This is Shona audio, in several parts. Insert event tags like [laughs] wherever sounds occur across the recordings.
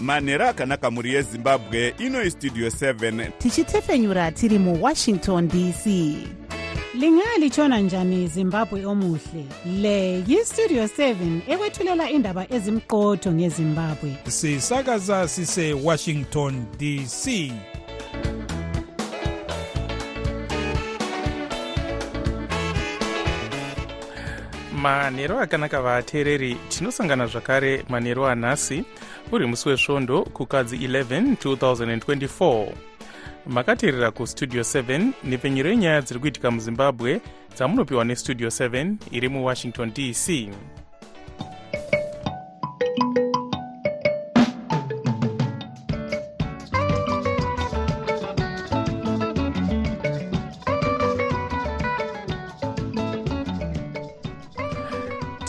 manhero akanaka mhuri yezimbabwe ino studio 7 tichitefenyura tiri muwashington dc lingalitshona njani zimbabwe omuhle? Le yistudio 7 ekwethulela indaba ezimqotho ngezimbabwe. Sisakaza sisewashington dc manhero akanaka vateereri tinosangana zvakare manhero anhasi uri musi wesvondo kukadzi 11 2024 makateerera kustudio 7 nepfenyuro yenyaya dziri kuitika muzimbabwe dzamunopiwa nestudio 7 iri muwashington dc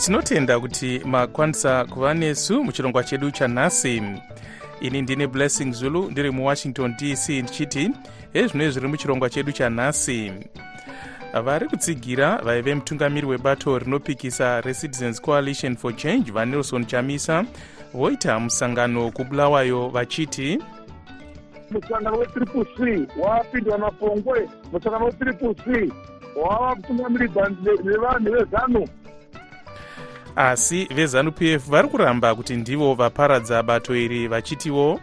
tinotenda kuti makwanisa kuva nesu muchirongwa chedu chanhasi ini ndine blessing zulu ndiri muwashington dc ndichiti ezvino zviri muchirongwa chedu chanhasi vari kutsigira vaive mutungamiri webato rinopikisa recitizens coalition for change vanelson chamisa voita musangano kubulawayo vachiti musangano wetriple c wapindwa napongwe musangano wetriple c wava kutungamirirwa nevanhu vezanu asi vezanu pf vari kuramba kuti ndivo vaparadza bato iri vachitiwo?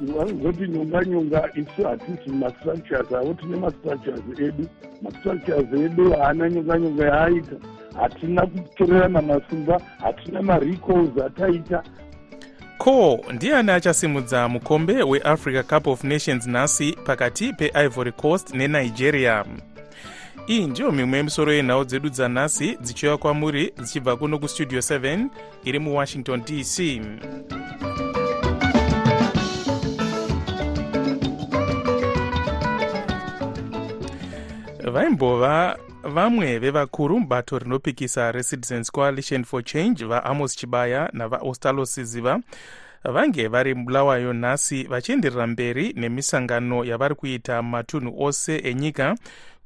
Vanozoti nyonga nyonga isu hatisi mastructures avo tine mastructures edu. Mastructures edu haana nyonga nyonga yaaita. Hatina kutorerana masimba hatina marecalls ataita. Ko ndiani achasimudza mukombe weafrica cup of nations nhasi pakati peivory coast nenigeria iyi ndiyo mimwe yemisoro yenhau dzedu dzanhasi dzichiuya kwamuri dzichibva kuno kustudio 7 iri muwashington dc vaimbova vamwe vevakuru mubato rinopikisa recitizens coalition for change vaamos chibaya navaostalo siziva vange vari mubulawayo nhasi vachienderera mberi nemisangano yavari kuita mumatunhu ose enyika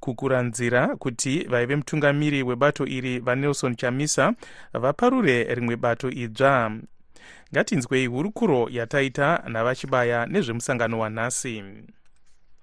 kukura nzira kuti vaive mutungamiri webato iri vanelson chamisa vaparure rimwe bato idzva. Ngatinzwei hurukuro yataita navachibaya nezvemusangano wanhasi.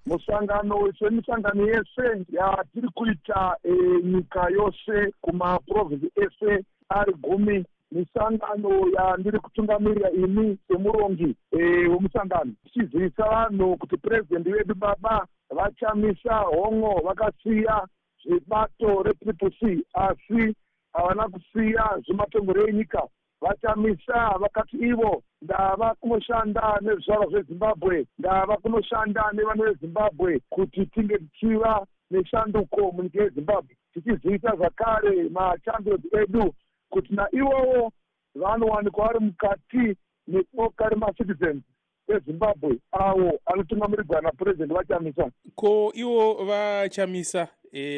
Musangano semisangano yese yatiri kuita e, nyika yose kumaprovinsi ese ari gumi. Misangano yandiri kutungamirira ini semurongi wemusangano. E, tichizivisa vanhu kuti purezidendi vedu baba vachamisa hongo vakasiya zvebato retriple c asi havana kusiya zvematongero enyika vachamisa vakati ivo ndava kunoshanda nezvizvarwa zvezimbabwe ndava kunoshanda nevana vezimbabwe kuti tinge tichiva neshanduko munyika yezimbabwe tichizivisa zvakare machampions edu kuti naivowo vanowanikwa vari mukati neboka remacitizens ezimbabwe avo anotungamirirwa napurezidendi vachamisa ko ivo vachamisa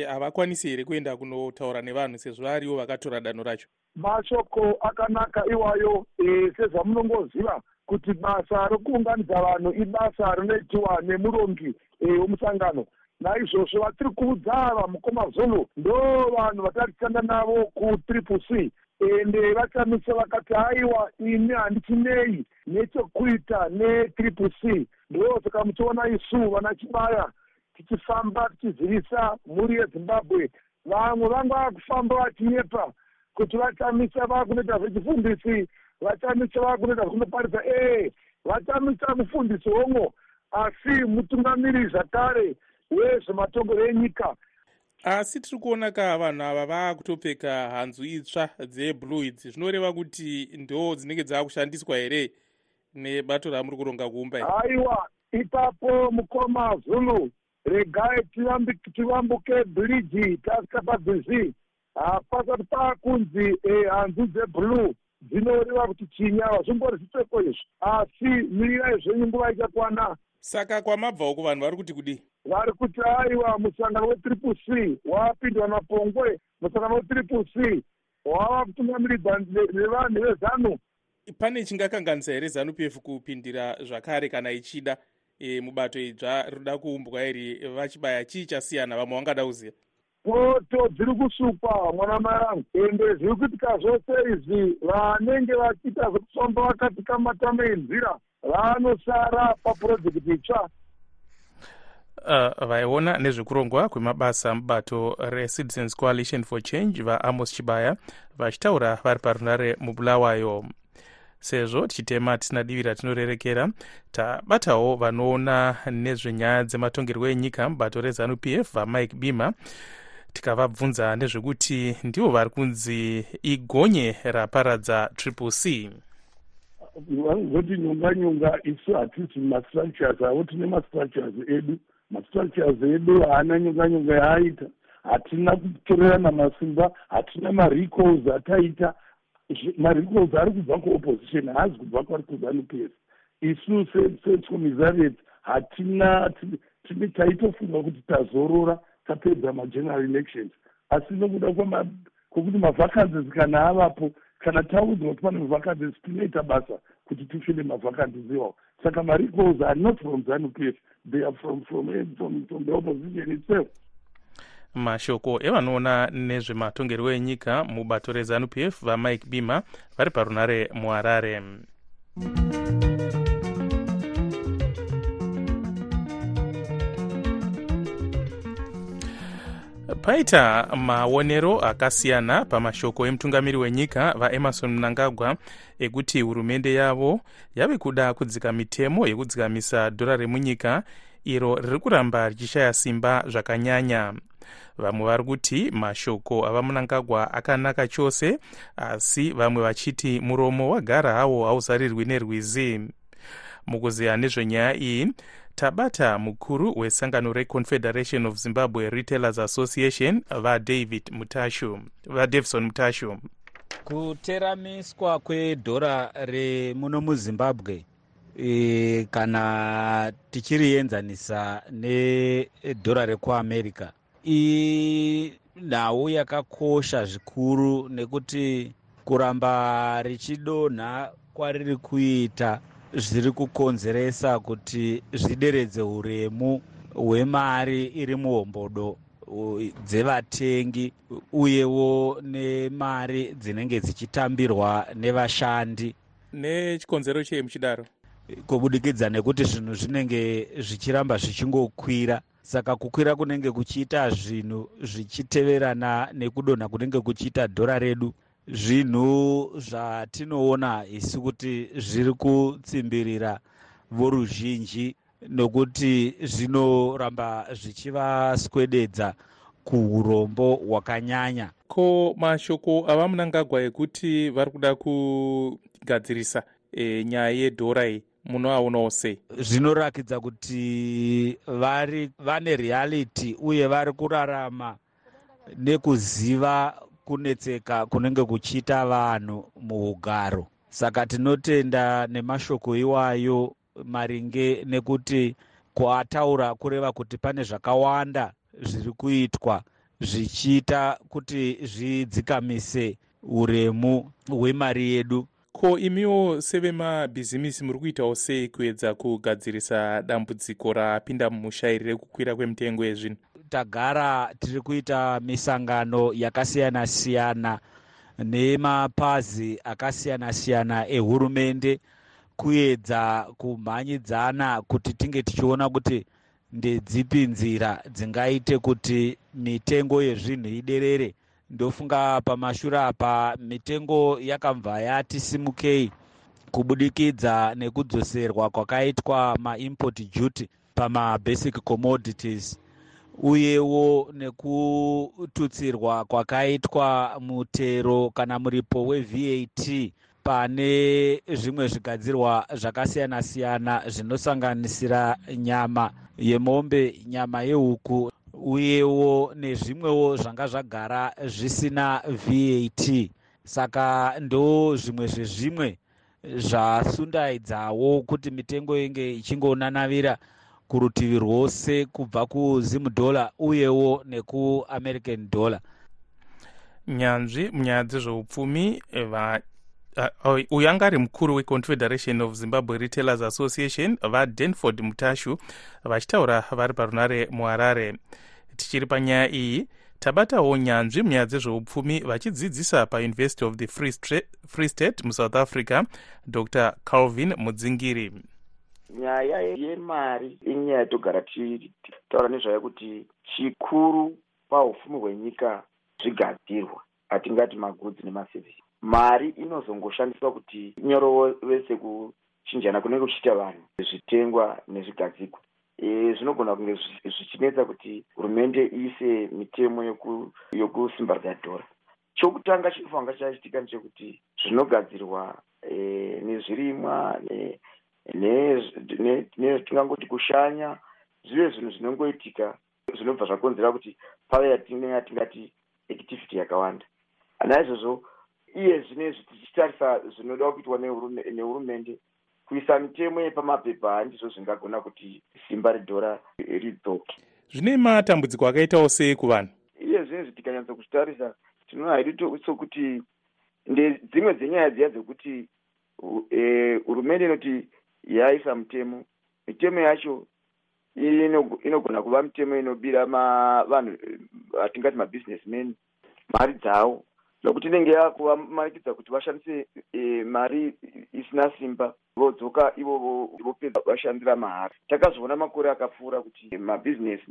havakwanisi e, here kuenda kunotaura nevanhu sezvo varivo vakatora danho racho? Mashoko akanaka iwayo e, sezvamunongoziva kuti basa rokuunganidza vanhu ibasa rinoitiwa nemurongi wemusangano. E, naizvozvo vatiri kuudza ava mukoma zulu ndo vanhu vatari titanda navo kutriple c ende vachamisa vakati haiwa ini handichinei nechekuita netriple c. Ndo saka muchiona isu vana chibaya tichifamba tichizivisa mhuri yezimbabwe. Vamwe vanga vakufamba vachinyepa kuti vachamisa vakunoita zvechifundisi vachamisa vakunoita zvinoparidza ee vachamisa mufundisi hongo asi mutungamiri zvakare wezvematongero enyika asi tiri kuona ka vanhu ava vaakutopfeka hanzu itsva dzeblue idzi zvinoreva kuti ndo dzinenge dzaakushandiswa here nebato ramuri kuronga kuumba haiwa ipapo mukoma zulu regai tivambuke bhiriji tasvika pabhizi hapasati paakunzi hanzu dzeblue dzinoreva kuti chinya hazvimbori zvipfeko izvi. Asi mirirai zvenyu nguva ichakwana saka kwamabva uko vanhu vari kuti kudii? Vari kuti aiwa musangano wetriple c wapindwa napongwe musangano wetriple c. Wava kutungamirirwa nevanhu vezanu. Pane chingakanganisa here zanu p f kupindira zvakare kana ichida e, mubato idzva rinoda kuumbwa iri vachibaya chii chasiyana vamwe vangada kuziva poto dziri kusukwa mwana mai angu. Ende zviri kuitika zvose izvi vanenge vachiita zvekufamba vakati kamatama enzira vanosara papurojekiti itsva. Uh, vaiona nezvekurongwa kwemabasa mubato recitizens coalition for change vaamos chibaya vachitaura vari parunare mubulawayo. Sezvo tichitema tisina divi ratinorerekera tabatawo vanoona nezvenyaya dzematongerwo enyika mubato rezanup f vamike bima. Tikavabvunza nezvekuti ndivo vari kunzi igonye raparadza triple c vanozoti nyonga nyonga isu hatisi mastructures avo tine mastructures edu. Mastructures edu haana nyonga nyonga yaaita. Hatina kutorerana masimba hatina marecalls ataita. Marecalls ari kubva kuopposition haazi kubva kwari kuzanup f isu secomisariat hatina tine taitofunga kuti tazorora tapedza mageneral elections. Asi nokuda kwokuti mavhacances kana avapo kana taudzwa kuti pane mavhacances tinoita basa kuti tifile mavhacances iwawo saka marecalls are not from zanup f they are from, from, from, from the opposition itself. Mashoko evanoona nezvematongerwo enyika mubato rezanup f vamike bima vari parunare muharare paita maonero akasiyana pamashoko emutungamiri wenyika vaemarson mnangagwa ekuti hurumende yavo yave kuda kudzika mitemo yekudzikamisa dhora remunyika iro riri kuramba richishaya simba zvakanyanya. Vamwe vari kuti mashoko avamunangagwa akanaka chose asi vamwe vachiti muromo wagara hawo hauzarirwi nerwizi. Mukuzeya nezvenyaya iyi tabata mukuru wesangano reconfederation of zimbabwe retailers association vadavid mutashu vadavison mutashu. Kuteramiswa kwedhora remuno muzimbabwe e, kana tichirienzanisa nedhora rekuamerica inhau yakakosha zvikuru nekuti kuramba richidonha kwariri kuita zviri kukonzeresa kuti zvideredze uremu hwemari iri muhombodo dzevatengi uyewo nemari dzinenge dzichitambirwa nevashandi. Nechikonzero chei muchidaro? Kubudikidza nekuti zvinhu zvinenge zvichiramba zvichingokwira saka kukwira kunenge kuchiita zvinhu zvichiteverana nekudonha kunenge kuchiita dhora redu zvinhu zvatinoona isi kuti zviri kutsimbirira voruzhinji nokuti zvinoramba zvichivaswededza kuurombo hwakanyanya. Ko mashoko ava munangagwa ekuti vari kuda kugadzirisa e, nyaya yedhora iyi munoaonawo sei zvinorakidza kuti vari vane reality uye vari kurarama nekuziva kunetseka kunenge kuchiita vanhu muugaro saka tinotenda nemashoko iwayo maringe nekuti kuataura kureva kuti pane zvakawanda zviri kuitwa zvichiita kuti zvidzikamise uremu hwemari yedu. Ko imiwo sevemabhizimisi muri kuitawo sei kuedza kugadzirisa dambudziko rapinda mumushairi rekukwira kwemitengo yezvinhu tagara tiri kuita misangano yakasiyana siyana nemapazi akasiyana siyana ehurumende kuedza kumhanyidzana kuti tinge tichiona kuti ndedzipi nzira dzingaite kuti mitengo yezvinhu iderere. Ndofunga pamashure apa mitengo yakabva yati simukei kubudikidza nekudzoserwa kwakaitwa maimport duty pamabasic commodities uyewo nekututsirwa kwakaitwa mutero kana muripo wevat pane zvimwe zvigadzirwa zvakasiyana siyana zvinosanganisira nyama yemombe nyama yehuku uyewo nezvimwewo zvanga zvagara zvisina vat saka ndo zvimwe zvezvimwe zvasundaidzawo kuti mitengo inge ichingonanavira kurutivi rwose kubva kuzimudhola uyewo nekuamerican dollar. Nyanzvi munyaya dzezveupfumi uyu anga ari mukuru weconfederation of zimbabwe retailers association vadenford mutashu vachitaura vari parunare muharare. Tichiri panyaya iyi tabatawo nyanzvi munyaya dzezveupfumi vachidzidzisa pauniversity of the free, free state musouth africa dr calvin mudzingiri nyaya yemari inyaya yatogara tichitaura nezvayo kuti chikuru paupfumi hwenyika zvigadzirwa hatingati magudzi nemasevhisi mari inozongoshandiswa kuti inyorovese kuchinjana kunenge kuchiita vanhu zvitengwa nezvigadzigwa e, zvinogona kunge zvichinetsa kuti hurumende iise mitemo yokusimbaridza dhora. Chokutanga chinofanwa chachitika ndechekuti zvinogadzirwa e, nezvirimwa netingangoti kushanya zvive zvinhu zvinongoitika zvinobva zvakonzera kuti pave yatingati activity yakawanda. Naizvozvo iye zvinezvi tichitarisa zvinoda kuitwa nehurumende kuisa mitemo yepamapepa handizvo zvingagona kuti simba redhora ridzoke zvine matambudziko akaitawo sei kuvanhu? Iye zvinezvi tikanyatsa kuzitarisa tinoona haidi sokuti ndedzimwe dzenyaya dziya dzekuti e, hurumende inoti yaisa mutemo. Mitemo yacho inogona kuva mitemo inobira vanhu hatingati mabusinessmen mari dzavo. Nokuti inenge yakuvamarikidza kuti vashandise e, mari isina simba vodzoka ivovo vopedza vashandira mahari. Takazviona makore akapfuura kuti mabhizinesi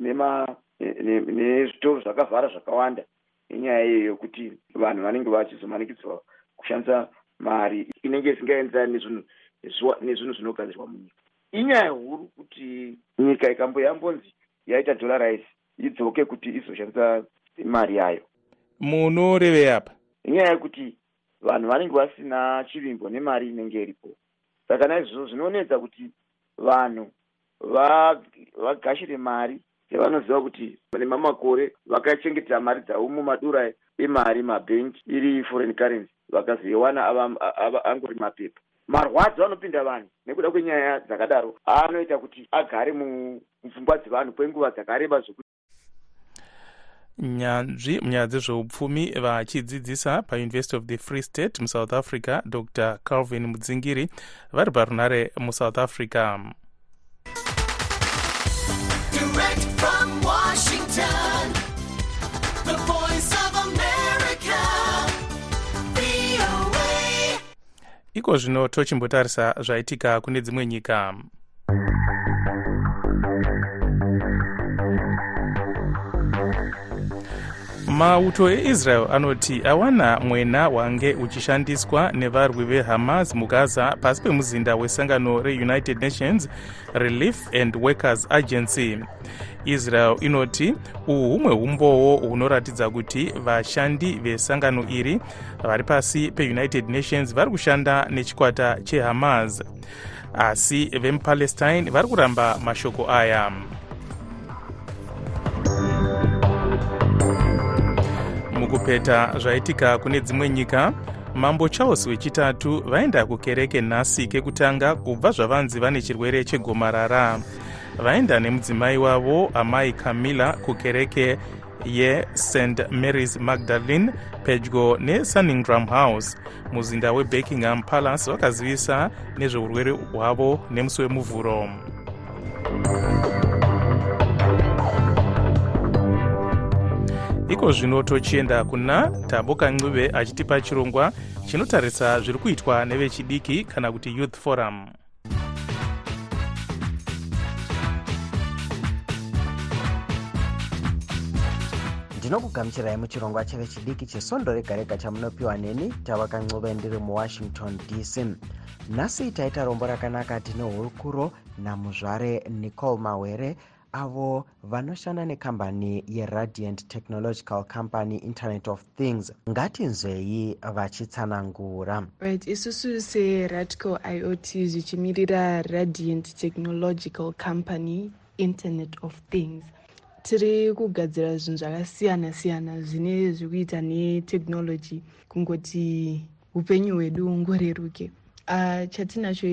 nezvitoro zvakavhara zvakawanda nenyaya iyoyo yokuti vanhu vanenge vachizomanikidzwa kushandisa mari. Inenge isingaenzani nezvinhu zvinogadzirwa munyika. Inyaya huru kuti nyika ikamboyambonzi yaita dolarize idzoke kuti izoshandisa mari yayo. Munorevei apa? Inyaya yekuti vanhu vanenge vasina chivimbo nemari inenge iripo. Saka naizvozvo zvinonetsa kuti vanhu vagashire mari yavanoziva kuti nemamakore vakachengetera mari dzavo mumadura emari mabhengi iri foreign currency vakazoiwana angori mapepa marwadzo anopinda vanhu nekuda kwenyaya dzakadaro anoita kuti agare mupfungwa dzevanhu kwenguva dzakareba zvokuti nyanzvi munyaya dzezveupfumi vachidzidzisa pauniversity of the free state musouth africa dr. Calvin mudzingiri vari parunare musouth africa iko zvino tochimbotarisa zvaitika kune dzimwe nyika mauto eisrael anoti awana mwena wange uchishandiswa nevarwi vehamas mugaza pasi pemuzinda wesangano reunited nations relief and workers agency. Israel inoti uhu humwe umbowo hunoratidza kuti vashandi vesangano iri vari pasi peunited nations vari kushanda nechikwata chehamas asi vemupalestine vari kuramba mashoko aya mukupeta zvaitika kune dzimwe nyika mambo charles wechitatu vaenda kukereke nhasi kekutanga kubva zvavanzi vane chirwere chegomarara. Vaenda nemudzimai wavo amai camilla kukereke yest marys magdalene pedyo nesunningram house. Muzinda webuckingham palace vakazivisa nezveurwere hwavo nemusi wemuvhuro iko zvino tochienda kuna tabo kancube achitipa chirongwa chinotarisa zviri kuitwa nevechidiki kana kuti youth forum. Ndinokugamuchirai muchirongwa chevechidiki chesondo rega rega chamunopiwa neni tava kancube ndiri muwashington dc nhasi taita rombo rakanaka tine hurukuro namuzvare nicol mawere avo vanoshanda nekambani yeradiant technological company internet of things ngatinzwei vachitsanangura. Right isusu seradco iot zvichimirira radiant technological company internet of things. Tiri kugadzira zvinhu zvakasiyana siyana zvine zvekuita netechnology kungoti upenyu hwedu ngoreruke uh, chatinacho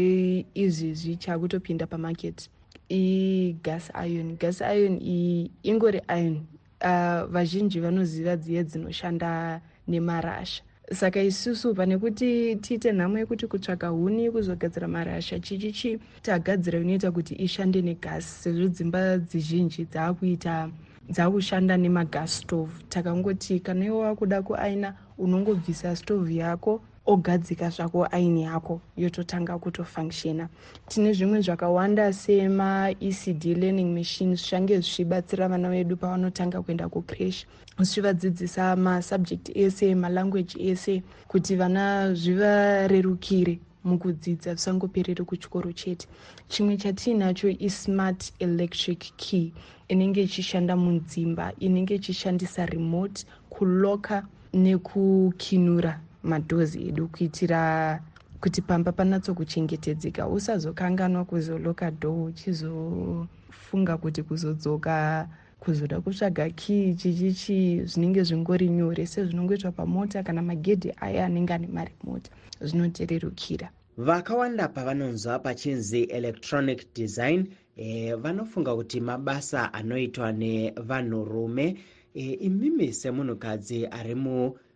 izvizvi chakutopinda pamaketi igas iron. Gas iron iyi ingori iron uh, vazhinji vanoziva dziye dzinoshanda nemarasha. Saka isusu pane kuti tiite nhamo yekuti kutsvaga huni kuzogadzira marasha chichichi tagadzira inoita kuti ishande negasi sezvo dzimba dzizhinji dzaakuita dzaakushanda nemagas stove. Takangoti kana iwo wakuda kuaina unongobvisa stovhu yako ogadzika zvako aini yako yototanga kutofunctiona. Tine zvimwe zvakawanda semaecd learning machines zvange zvichibatsira vana vedu pavanotanga kuenda kucrash zvichivadzidzisa masubject ese malanguage ese kuti vana zvivarerukire mukudzidza zvisangoperere kuchikoro chete. Chimwe chatiinacho ismart electric key inenge ichishanda mudzimba inenge ichishandisa remote kuloka nekukinura madhozi edu kuitira kuti pamba panatsokuchengetedzeka. Usazokanganwa kuzoloka dhoo uchizofunga kuti kuzodzoka kuzoda kutsvaga kii chichichi zvinenge zvingori nyore sezvinongoitwa pamota kana magedhi aya anenge ane maremota zvinotererukira. Vakawanda pavanonzwa pachinzi electronic design e, vanofunga kuti mabasa anoitwa nevanhurume. E, imimi semunhukadzi ari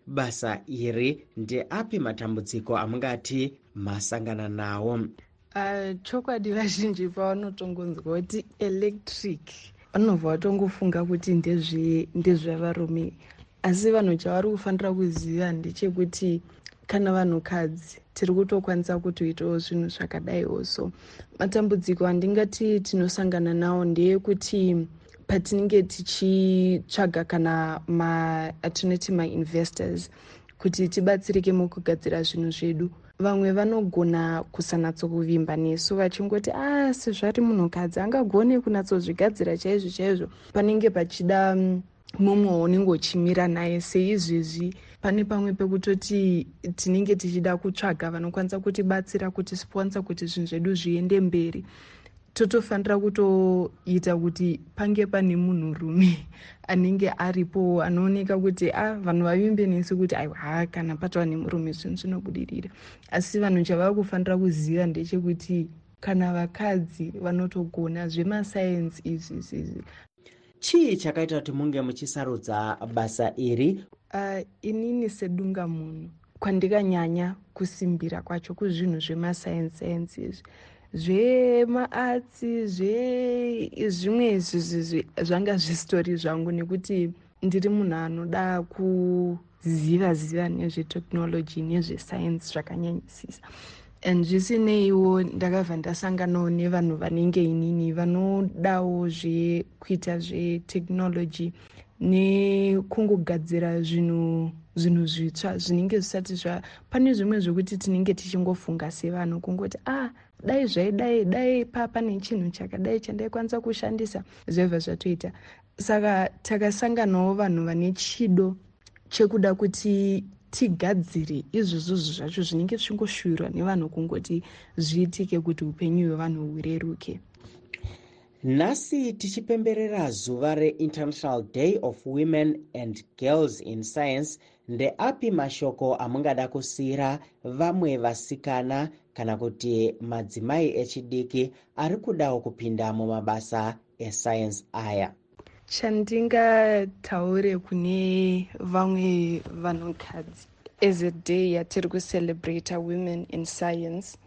mubasa iri ndeapi matambudziko amungati masangana nawo uh, chokwadi vazhinji pavanotongonzwa kuti electric vanobva vatongofunga kuti ndezvevarume asi vanhu chavari kufanira kuziva ndechekuti kana vanhukadzi tiri kutokwanisa kutoitawo zvinhu zvakadaiwo. So matambudziko andingati tinosangana nawo ndeyekuti patinenge tichitsvaga kana atinoti mainvestors kuti tibatsirike mukugadzira zvinhu zvedu. Vamwe vanogona kusanatsokuvimba nesu vachingoti a ah, sezvari munhukadzi angagone kunatsodzvigadzira chaizvo chaizvo. Panenge pachida mumwe unenge uchimira naye seizvezvi pane pamwe pekutoti tinenge tichida kutsvaga vanokwanisa kutibatsira kuti sponsa kuti zvinhu zvedu zviende mberi totofanira kutoita kuti pange pane munhurume anenge aripo anooneka kuti a ah, vanhu vavimbe nesu kuti aiwa kana patova nemurume zvinhu zvinobudirira. Asi vanhu chavava kufanira kuziva ndechekuti kana vakadzi vanotogona zvemasayensi izvi izvi chii chakaita kuti munge muchisarudza basa iri? Uh, inini sedunga munhu kwandikanyanya kusimbira kwacho kuzvinhu zvemasayensi sayensi izvi zvemaatsi zvezvimwe izvizvi zvanga zvistori zvangu nekuti ndiri munhu anoda kuziva ziva nezvetechnology nezvesayensi zvakanyanyisisa and zvisineiwo ndakabva ndasanganawo nevanhu vanenge inini vanodawo zvekuita zvetechnology nekungogadzira zvinhu zvinhu zvitsva zvinenge zvisati zva pane zvimwe zvokuti tinenge tichingofunga sevanhu kungoti ah dai zvaidai dai pa pane chinhu chakadai chandaikwanisa kushandisa zvaibva zvatoita. Saka takasanganawo vanhu vane chido chekuda kuti tigadzire izvozvozvo zvacho zvinenge zvichingoshuvirwa nevanhu kungoti zviitike kuti upenyu hwevanhu hureruke nhasi tichipemberera zuva reinternational day of women and girls in science ndeapi mashoko amungada kusiyira vamwe vasikana kana kuti madzimai echidiki ari kudawo kupinda mumabasa esayensi aya. Chandingataure kune vamwe vanhukadzi as a day yatiri kucelebrata women in science.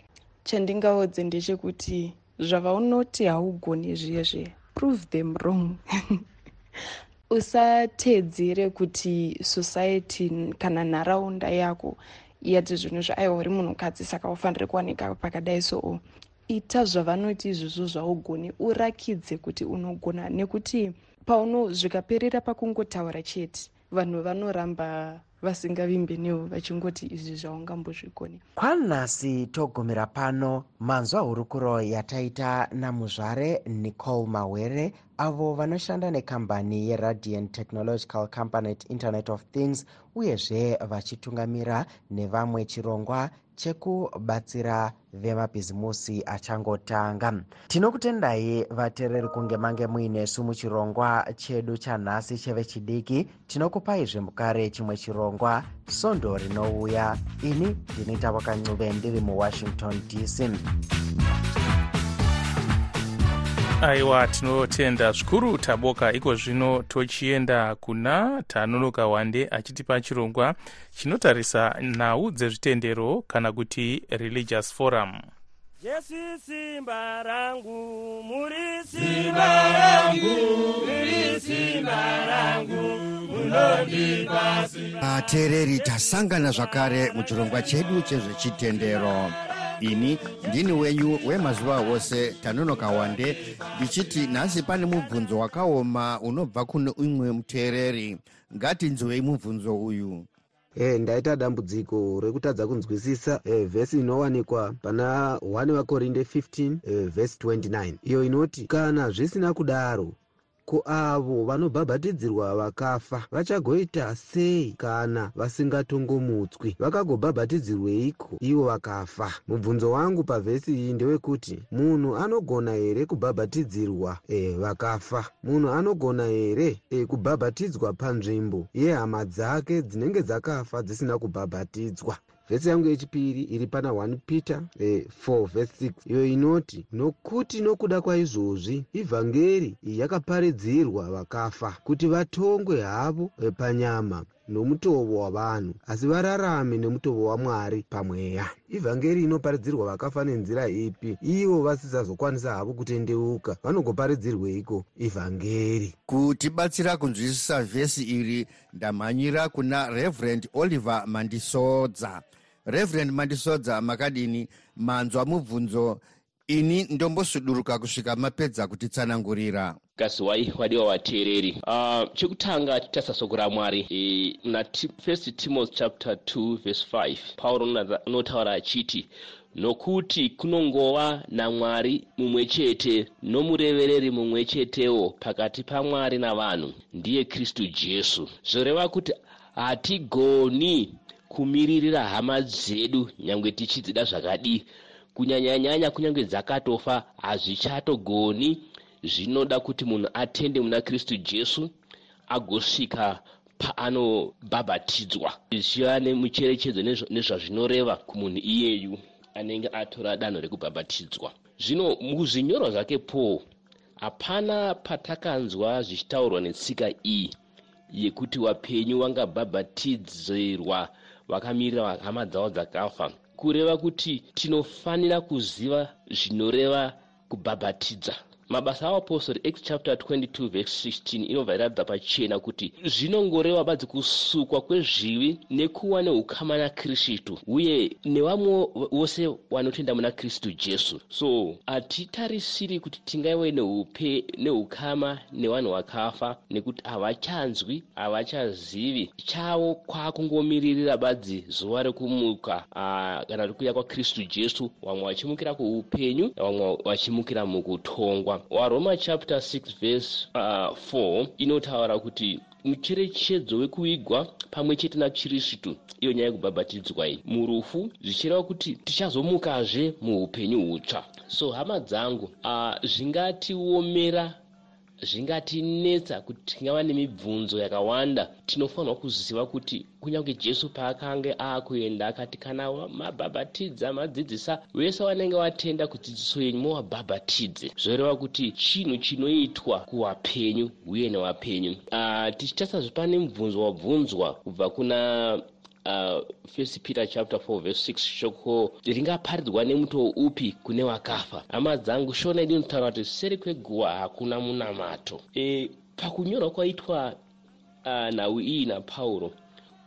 Chandingaudze ndechekuti zvavaunoti haugoni zviyezve prove them wrong. [laughs] Usateedzere kuti society kana nharaunda yako yati zvinhu zvaaiwa uri munhukadzi saka ufanire kuwanika pakadai. Soo ita zvavanoti izvozvo zvaugoni urakidze kuti unogona. Nekuti pauno zvikaperera pakungotaura chete vanhu vanoramba vasingavimbe newo vachingoti izvi zvaungambozvikoni kwanhasi togumira pano manzwa hurukuro yataita namuzvare nicole mawere avo vanoshanda nekambani yeradiant technological company internet of things uyezve vachitungamira nevamwe chirongwa chekubatsira vemabhizimusi achangotanga. Tinokutendai vateereri kunge mange muinesu muchirongwa chedu chanhasi chevechidiki tinokupai zvemukare chimwe chirongwa sondo rinouya. Ini ndinoita vakancuve ndiri muwashington dc aiwa tinotenda zvikuru taboka. Iko zvino tochienda kuna tanonoka wande achitipa chirongwa chinotarisa nhau dzezvitendero kana kuti religious forum. Jesu simba rangu muri simba rangu muri simba rangu munondipasi ateereri tasangana zvakare muchirongwa chedu chezvechitendero ini ndini wenyu wemazuva ose tanonoka wande ndichiti nhasi pane mubvunzo wakaoma unobva kune umwe muteereri. Ngatinzwei mubvunzo uyu. E, ndaita dambudziko rekutadza kunzwisisa e, vhesi inowanikwa pana 1 vakorinde 15 e, vhesi 29 iyo inoti kana zvisina kudaro ko avo vanobhabhatidzirwa vakafa vachagoita sei kana vasingatongomutswi vakagobhabhatidzirweiko? Ivo vakafa. Mubvunzo wangu pavhesi iyi ndewekuti munhu anogona here kubhabhatidzirwa? E, vakafa. Munhu anogona here e, kubhabhatidzwa panzvimbo yehama dzake dzinenge dzakafa dzisina kubhabhatidzwa vhesi yangu yechipiri iri pana 1 peter eh, 4 vhesi 6 iyo inoti nokuti nokuda kwaizvozvi ivhangeri yakaparidzirwa vakafa kuti vatongwe havo eh, panyama nomutovo wavanhu asi vararame nemutovo wamwari pamweya. Ivhangeri inoparidzirwa vakafa nenzira ipi? Ivo vasisazokwanisa havo kutendeuka vanongoparidzirweiko ivhangeri? Kutibatsira kunzwisisa vhesi iri ndamhanyira kuna reverend oliver mandisodza reverend mandisodza makadini manzwa mubvunzo ini ndombosuduruka kusvika mapedza kutitsanangurira. Gaziwai wadiwa vateereri uh, chekutanga titarisa soko ramwari e, muna first timothy chapter 2 verse 5 pauro unotaura achiti nokuti kunongova namwari mumwe chete nomurevereri mumwe chetewo pakati pamwari navanhu ndiye kristu jesu. Zvoreva kuti hatigoni kumiririra hama dzedu nyange tichidzida zvakadii kunyanyanyanya kunyange dzakatofa hazvichatogoni. Zvinoda kuti munhu atende muna kristu jesu agosvika paanobhabhatidzwa. Zvichiva nemucherechedzo nezvazvinoreva kumunhu iyeyu anenge atora danho rekubhabhatidzwa. Zvino muzvinyorwa zvake paul hapana patakanzwa zvichitaurwa netsika iyi yekuti wapenyu wangabhabhatidzirwa vakamirira hama dzavo dzakafa. Kureva kuti tinofanira kuziva zvinoreva kubhabhatidza mabasa avapostori acts chapter 22 verse 16 inobva iratidza pachena kuti zvinongoreva badzi kusukwa kwezvivi nekuva neukama nakristu uye nevamwe vose vanotenda muna kristu jesu. So hatitarisiri kuti tingaive neupe neukama nevanhu vakafa nekuti havachanzwi havachazivi. Chavo kwakungomiririra badzi zuva rekumuka kana rekuuya kwakristu jesu vamwe vachimukira kuupenyu vamwe vachimukira mukutongwa waroma chapter 6 verse uh, 4 inotaura kuti mucherechedzo wekuvigwa pamwe chete nakristu. Iyo nyaya yekubhabhatidzwa iyi murufu zvichireva kuti tichazomukazve muupenyu hutsva. So hama dzangu uh, zvingatiomera zvingatinetsa kuti tingava nemibvunzo yakawanda. Tinofanirwa kuziva kuti kunyange jesu paakanga aakuenda akati kana mabhabhatidza madzidzisa vese vanenge vatenda kudzidziso yenyu muvabhabhatidze zvoreva kuti chinhu chinoitwa kuvapenyu uye nevapenyu. Uh, tichitasazve pane mubvunzo wabvunzwa kubva kuna first peter chapter 4 verse 6 shoko ringaparidzwa nemuto upi kune vakafa hama dzangu shona idi notaura kuti seri kweguva hakuna munamato. E, pakunyorwa kwaitwa uh, nhau iyi napauro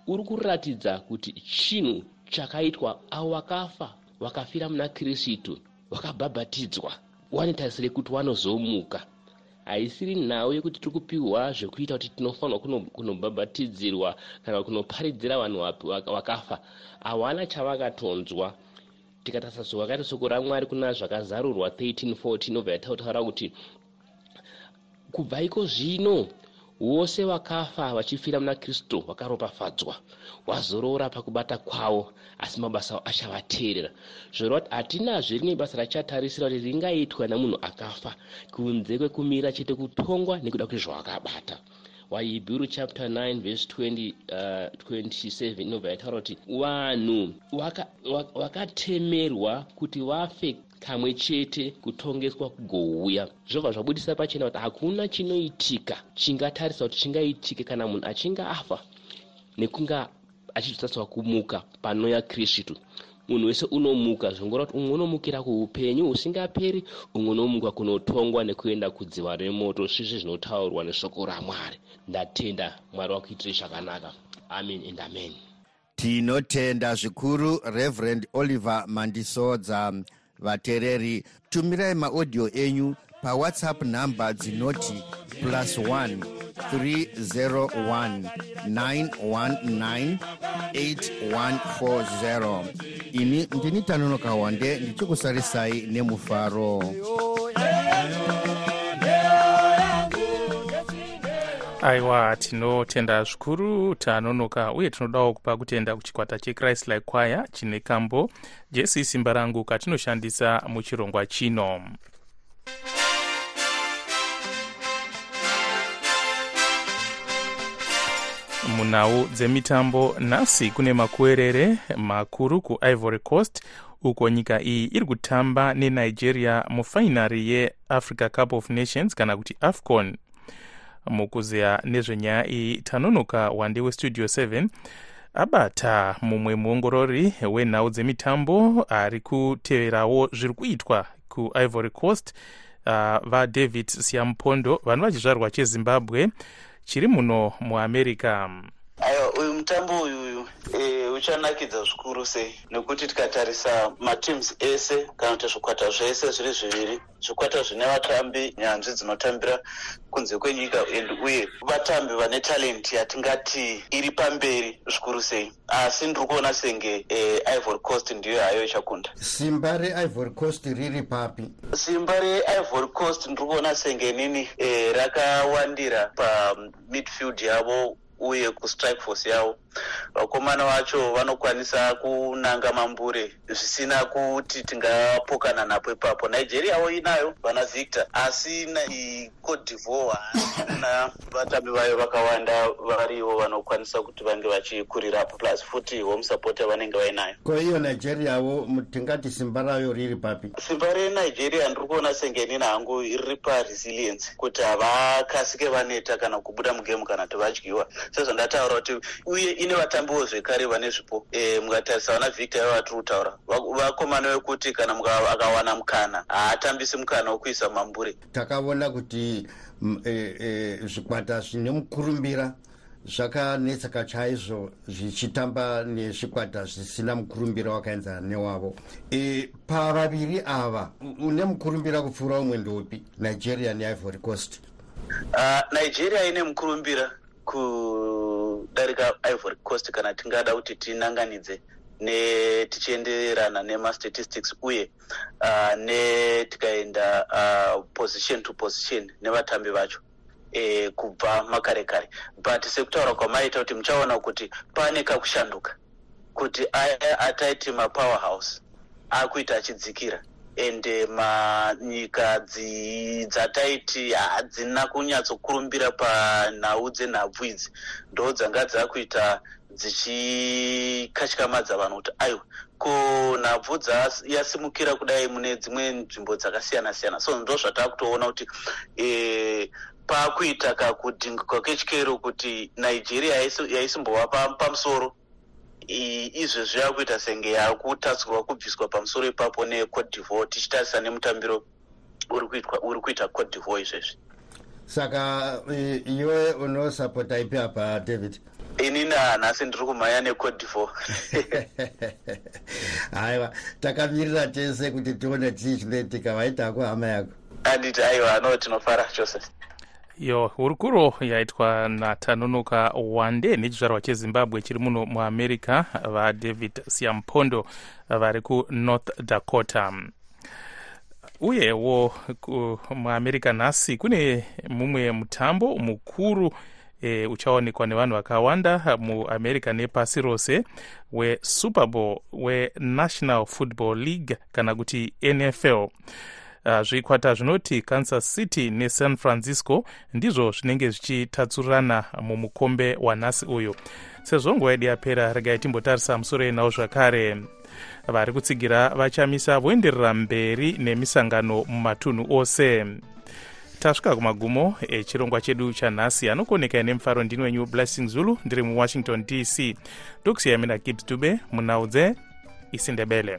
uri kuratidza kuti chinhu chakaitwa avo vakafa vakafira muna kristu vakabhabhatidzwa wanetarisire kuti wanozomuka haisiri nhau yekuti tiri kupiwa zvekuita kuti tinofanirwa kunobhabhatidzirwa kana kunoparidzira vanhu vakafa. Hawana chavakatonzwa. Tikatarisa soko vakaita soko ramwari kuna zvakazarurwa 1314 obva yatautaura kuti kubva iko zvino vose vakafa vachifira muna kristu vakaropafadzwa. Wazorora pakubata kwavo asi mabasa achavateerera. Zvoreva kuti hatinazve rimwe basa rachatarisira kuti ringaitwa namunhu akafa. Kunze kwekumira chete kutongwa nekuda kuti zvawakabata wahebheru chapter 9 verse 20, uh, 27 inobva yataura kuti vanhu vakatemerwa waka kuti vafe kamwe chete kutongeswa kugouya. Zvobva zvabudisa pachena kuti hakuna chinoitika chingatarisa kuti chingaitike kana munhu achinge afa nekunga achizotariswa kumuka panoya kristu. Munhu wese unomuka zvongora kuti umwe unomukira kuupenyu husingaperi umwe unomuka kunotongwa nekuenda kudziva remoto svisvi zvinotaurwa neshoko ramwari. Ndatenda mwari wakuitire chakanaka amen and amen. Tinotenda zvikuru reverend oliver mandisodza vateereri tumirai maaudio enyu pawhatsapp nhamba dzinoti plus 1 301 919 8140 ini ndini tanonoka wande ndichikusarisai nemufaro aiwa tinotenda zvikuru tanonoka uye tinodawo kupa kutenda kuchikwata chechrist like choir chine kambo jesi simba rangu katinoshandisa muchirongwa chino. Munhau dzemitambo nhasi kune makuerere makuru kuivory coast uko nyika iyi iri kutamba nenigeria mufainari yeafrica cup of nations kana kuti afcon mukuzeya nezvenyaya iyi tanonoka wande westudio 7 abata mumwe muongorori wenhau dzemitambo ari kuteverawo zviri kuitwa kuivory coast uh, vadavid siampondo vano vachizvarwa chezimbabwe. Chiri muno muamerica. Aiwa uyu mutambo uyu e, uchanakidza zvikuru sei? Nekuti tikatarisa mateams ese kana kuti zvikwata zvese zviri zviviri zvikwata zvine vatambi nyanzvi dzinotambira kunze kwenyika and uye vatambi vane talenti yatingati iri pamberi zvikuru sei? Asi ndiri kuona senge e, ivory coast ndiyo hayo ichakunda. Simba reivory coast riri papi? Simba reivory coast ndiri kuona senge nini e, rakawandira pamidfield yavo uye kustrike force yavo vakomana vacho vanokwanisa kunanga mambure zvisina kuti tingapokana napo ipapo. Nigeriawo inayo vana victor asi cote divoir haina vatambi vayo vakawanda varivo vanokwanisa kuti vange vachikurirapo plus futi home support yavanenge vainayo. Ko iyo nigeriawo tingati simba rayo riri papi? Simba renigeria ndiri kuona senge nini hangu riri paresilience kuti havakasike vaneta kana kubuda mugemu kana kuti vadyiwa. Sezvandataura kuti uye ine vatambiwo zvekare vane zvipo. E, mukatarisa vana victor yava vatiri kutaura. Vakomana vekuti kana akawana mukana haatambisi mukana wekuisa mambure. Takaona kuti zvikwata e, e, zvine mukurumbira zvakanetseka chaizvo zvichitamba nezvikwata zvisina mukurumbira wakaenzana newavo. E, pavaviri ava une mukurumbira kupfuura umwe ndoupi nigeria neivory coast. Uh, nigeria ine mukurumbira kudarika ivory coast kana tingada kuti tinanganidze ne tichienderana nemastatistics uye uh, netikaenda uh, position to position nevatambi vacho e, kubva makare kare. But sekutaura kwamaita kuti muchaona kuti pane kakushanduka kuti aya ataiti mapower house akuita achidzikira ende manyika dzataiti hadzina kunyatsokurumbira panhau dzenhabvu idzi. Ndo dzanga dzakuita dzichikatyamadza vanhu kuti aiwa ko nhabvu yasimukira kudai mune dzimwe nzvimbo dzakasiyana siyana so ndo zvatakutoona kuti e, pakuita kakudhinguka kechikero kuti nigeria yaisimbova pamusoro izvezvi yakuita senge yakutatsurwa kubviswa pamusoro ipapo necote divoir tichitarisa nemutambiro uri kuita cote divoir izvezvi. Saka iwe unosapota ipi apa david? Inini hanhasi ndiri kumhanya necote divoir [laughs] haiwa takamirira tese kuti tione tii chinoitika vaitako hama yako? Anditi aiwa no tinofara joseph yo hurukuro yaitwa natanonoka wande nechizvarwa chezimbabwe chiri muno muamerica vadavid siampondo vari kunorth dakota. Uyewo muamerica nhasi kune mumwe mutambo mukuru e, uchaonekwa nevanhu vakawanda muamerica nepasi rose wesuper bowl wenational football league kana kuti nfl uh, zvikwata zvinoti kansas city nesan francisco ndizvo zvinenge zvichitatsurirana mumukombe wanhasi uyu. Sezvo nguva yedu yapera regai timbotarisa musoro yenhau zvakare. Vari kutsigira vachamisa voenderera mberi nemisangano mumatunhu ose. Tasvika kumagumo echirongwa chedu chanhasi anokuonekai nemufaro ndini wenyu blessing zulu ndiri muwashington dc ndokusiyai mina gibbs dube munhau dze isindebele